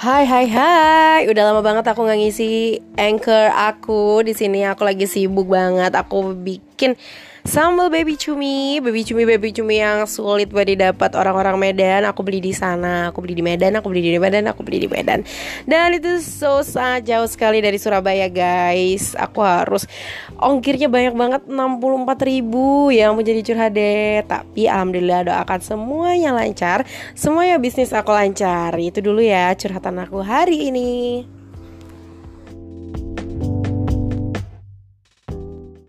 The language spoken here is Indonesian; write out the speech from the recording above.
Hai hai hai, udah lama banget aku nggak ngisi anchor aku di sini. Aku lagi sibuk banget. Aku bikin Sambal baby cumi, baby cumi baby cumi yang sulit buat didapat orang-orang Medan. Aku beli di sana, aku beli di Medan, aku beli di Medan, aku beli di Medan. Dan itu so sangat jauh sekali dari Surabaya guys. Aku harus ongkirnya banyak banget 64 ribu yang menjadi curhat deh. Tapi alhamdulillah doakan semuanya lancar, semuanya bisnis aku lancar. Itu dulu ya curhatan aku hari ini.